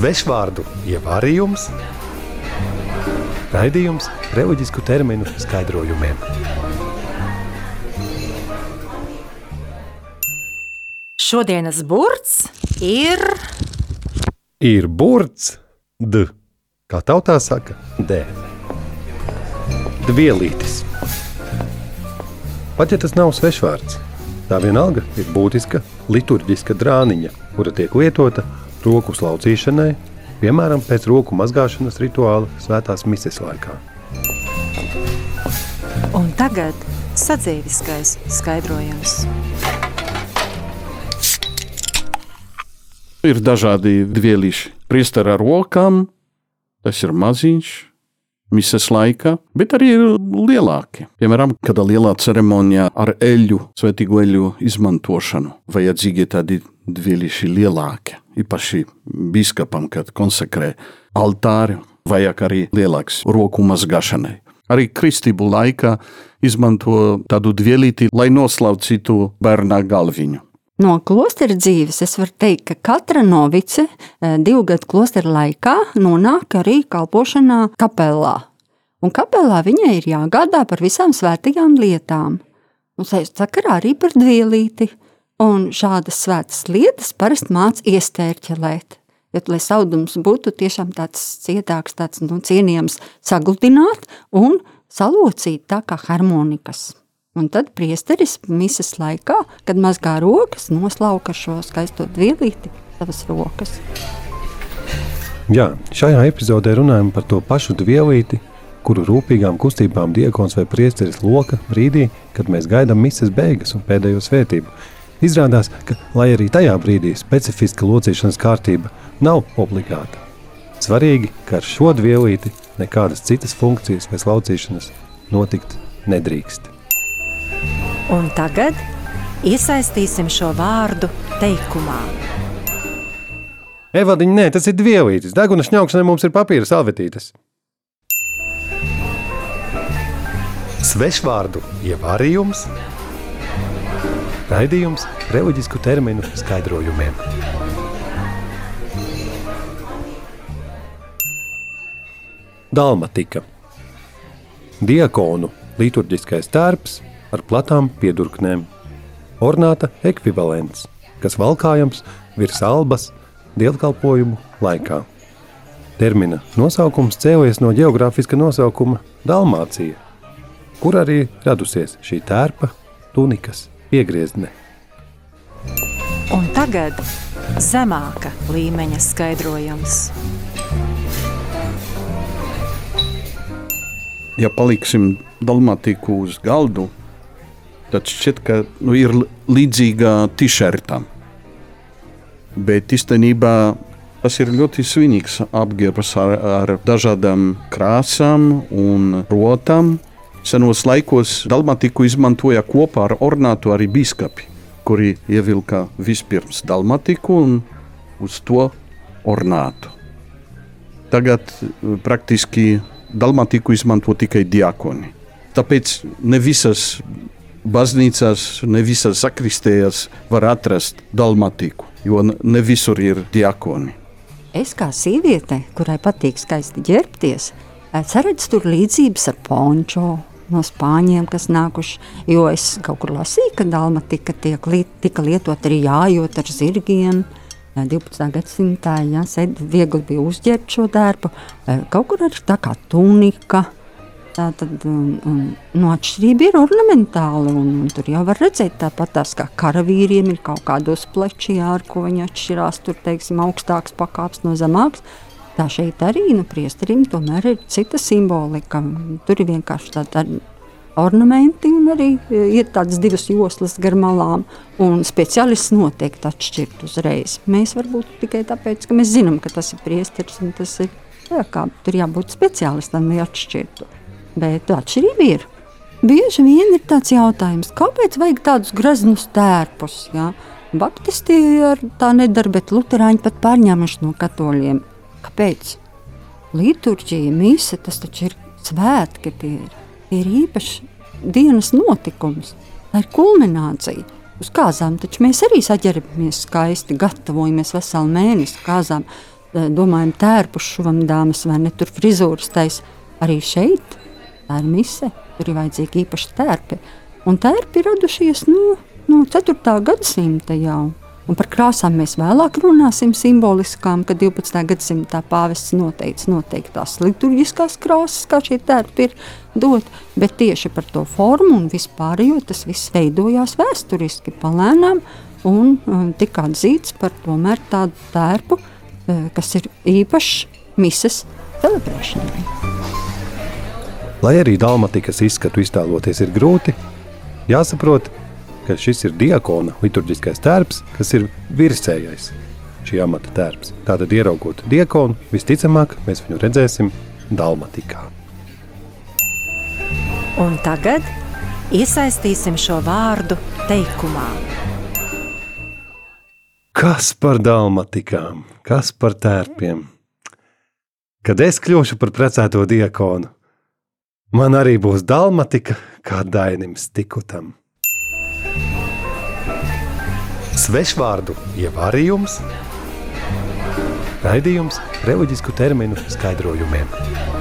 Svešvārdu ievārījums, raidījums reliģisku terminu skaidrojumiem. Šodienas burts ir Ir burts, d, kā tautā saka, d. Dvielītis. Pat ja tas nav svešvārds, tā vienalga ir būtiska liturģiska drāniņa, kura tiek lietota roku slaucīšanai, piemēram, pēc roku mazgāšanas rituāla svētās mises laikā. un tagad sadzīviskais skaidrojums. Ir dažādi dvielīši. Priesteri ar rokām, tas ir maziņš, misijas laikā, bet arī ir lielāki. Piemēram, kādā lielā ceremonijā ar eļļu, svētīgu eļļu izmantošanu, vajadzīgi tādi dvielīši lielāki. Īpaši biskupam, kad konsekrē altāri, vajag arī lielāks roku mazgāšanai. Arī kristību laikā izmanto tādu dvielīti, lai noslaucītu bērnā galviņu. No klostera dzīves es varu teikt, ka katra novice eh, divu gadu klostera laikā nonāk arī kalpošanā kapelā. Un kapelā viņai ir jāgādā par visām svētajām lietām. Un sakarā arī par dvielīti. Un šādas svētas lietas parasti māca iestērķelēt. Ja, lai saudums būtu tiešām tāds cietāks, tāds nu, cienījams, sagludināt un salocīt tā kā harmonikas. Un tad priesteris misas laikā, kad mazgā rokas, noslauka šo skaisto dvielīti savas rokas. Jā, šajā epizodē runājam par to pašu dvielīti, kuru rūpīgām kustībām diakons vai priesteris loka brīdī, kad mēs gaidām misijas beigas un pēdējo svētību. Izrādās, ka, lai arī tajā brīdī specifiska locīšanas kārtība nav obligāta, svarīgi, ka ar šo dvielīti nekādas citas funkcijas vai slaucīšanas notikt nedrīkst. Un tagad iesaistīsim šo vārdu teikumā. Evadiņ, nē, tas ir dvielītis. Deguna šņaukšanai mums ir papīra salvetītes. Svešvārdu ievārījums, raidījums reliģisku terminu skaidrojumiem. Dalmatika. Diakonu liturģiskais tērps ar platām piedurknēm. Ornāta ekvivalents, kas valkājams virs albas dievkalpojumu laikā. Termina nosaukums cēlies no geogrāfiska nosaukuma Dalmācija, kur arī radusies šī tērpa tunikas piegriezne. Un tagad zemāka līmeņa skaidrojums. Ja paliksim dalmatiku uz galdu, tad šķiet, ka nu, ir līdzīga tišertam. Bet īstenībā tas ir ļoti svinīgs apģērbs ar, ar dažādām krāsām un rotām. Senos laikos dalmatiku izmantoja kopā ar ornātu arī biskupi, kuri ievilka vispirms dalmatiku un uz to ornātu. Tagad praktiski dalmatiku izmanto tikai diakoni. Tāpēc ne visas baznīcās, ne visās sakristējās var atrast dalmatiku, jo ne visur ir diakoni. Es kā sieviete, kurai patīk skaisti ģērbties, saredzu tur līdzības ar pončo. No spāņiem, kas nākuši, jo es kaut kur lasīju, ka dalmatika tiek li tika lietot arī jājot ar zirgiem. 12. gadsimtā ja, viegli bija uzģērbt šo darbu. Kaut kur arī tā kā tunika, Tā tad um, nu, atšķirība ir ornamentāla. Un, un tur jau var redzēt, tāpat tās kā karavīriem ir kaut kādos plečiem, ar ko viņi atšķirās. Tur, teiksim, augstāks pakāps no zemāks. Tā šeit arī nu, priesterim tomēr ir cita simbolika. Tur ir vienkārši tāda ornamenti un arī e, ir tādas divas joslas gar malām. Un speciālists noteikti atšķirt uzreiz. Mēs varbūt tikai tāpēc, ka mēs zinām, ka tas ir priesteris un tas ir. Jā, kā, tur jābūt speciālistam, lai atšķirtu. Bet atšķirība ir. Bieži vien ir tāds jautājums, kāpēc vajag tādus greznus tērpus? Ja? Baptisti tā nedara, bet Lutāņi pat pārņēmuši no katoļiem. Kāpēc? Liturģija, mise, tas taču ir svētki, tie ir, tie ir īpašs dienas notikums. Tā ir kulminācija. Uz kāzām taču mēs arī saģērbamies skaisti, gatavojamies veselu mēnesi kāzām. eh, domājam, tērpu šuvamdāmas vai ne tur frizūras taisa. Arī šeit tā ir mise, tur ir vajadzīgi īpaši tērpi. Un tērpi radušies nu, no 4. gadsimta jau. Un par krāsām mēs vēlāk runāsim simboliskām, kad 12. gadsimtā pāvests noteica noteiktās liturģiskās krāsas, kā šie tērpi ir dot, bet tieši par to formu un vispārējo tas viss veidojās vēsturiski palēnām un um, tika atzīts par tomēr tādu tērpu, uh, kas ir īpašs mises celebrēšanai. Lai arī dalmatikas izskatu iztēloties ir grūti, jāsaprot, ka šis ir diakona liturģiskais tērps, kas ir virsējais šī amata tērps. Tātad, ieraugot diakonu, visticamāk, mēs viņu redzēsim dalmatikā. Un tagad iesaistīsim šo vārdu teikumā. Kas par dalmatikām, kas par tērpiem? Kad es kļūšu par precēto diakonu, man arī būs dalmatika kā dainim stikutam. Svešvārdu ievārījums, raidījums reliģisku terminu skaidrojumiem.